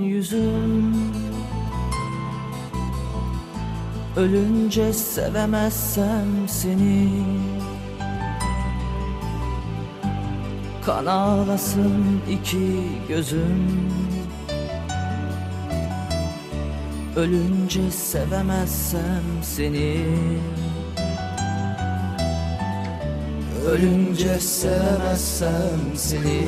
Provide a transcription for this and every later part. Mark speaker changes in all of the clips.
Speaker 1: yüzüm. Ölünce sevemezsem seni. Kan ağlasın iki gözüm. Ölünce sevemezsem seni. Ölünce sevemezsem seni.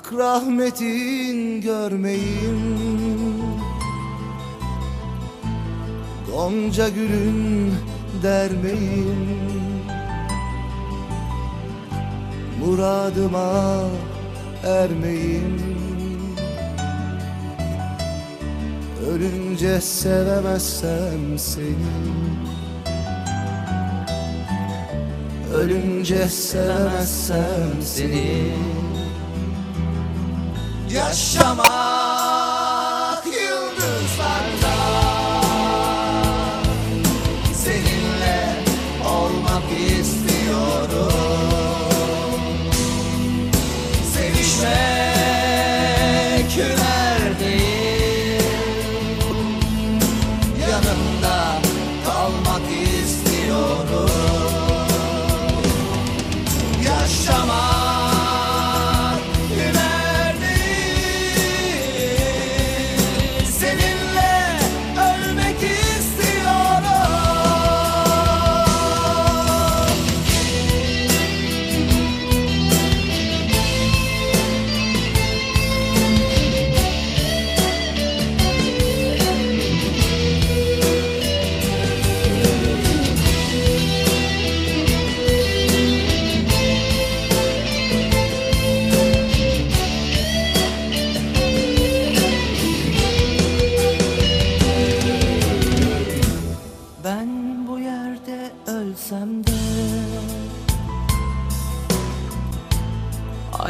Speaker 2: Ak rahmetin görmeyim. Gonca gülün dermeyim Muradıma ermeyim. Ölünce sevemezsem seni. Ölünce sevemezsem seni Yaşamak yıldızlarda. Seninle olmak istiyorum. Sevişmek hüner değil Yanımda kalmak istiyorum. Yaşamak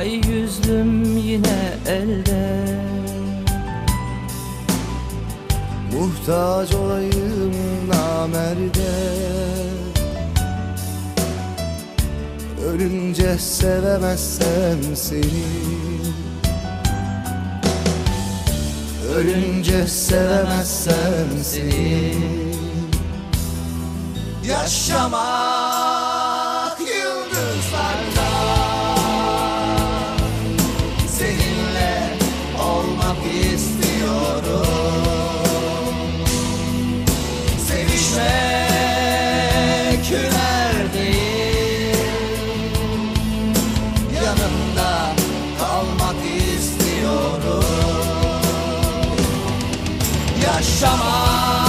Speaker 1: Ay yüzlüm yine elde.
Speaker 2: Muhtaç olayım namerde. Ölünce sevemezsem seni. Ölünce sevemezsem seni. Yaşamak Yaşamak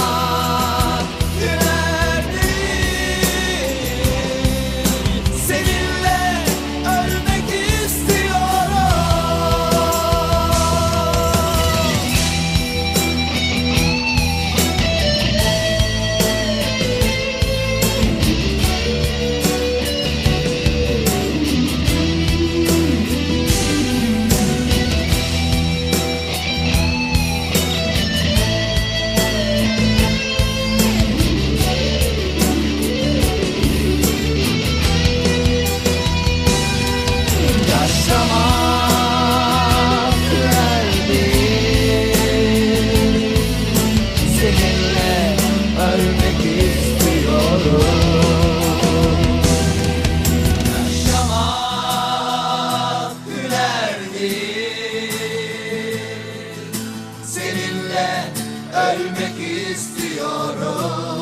Speaker 2: istiyorum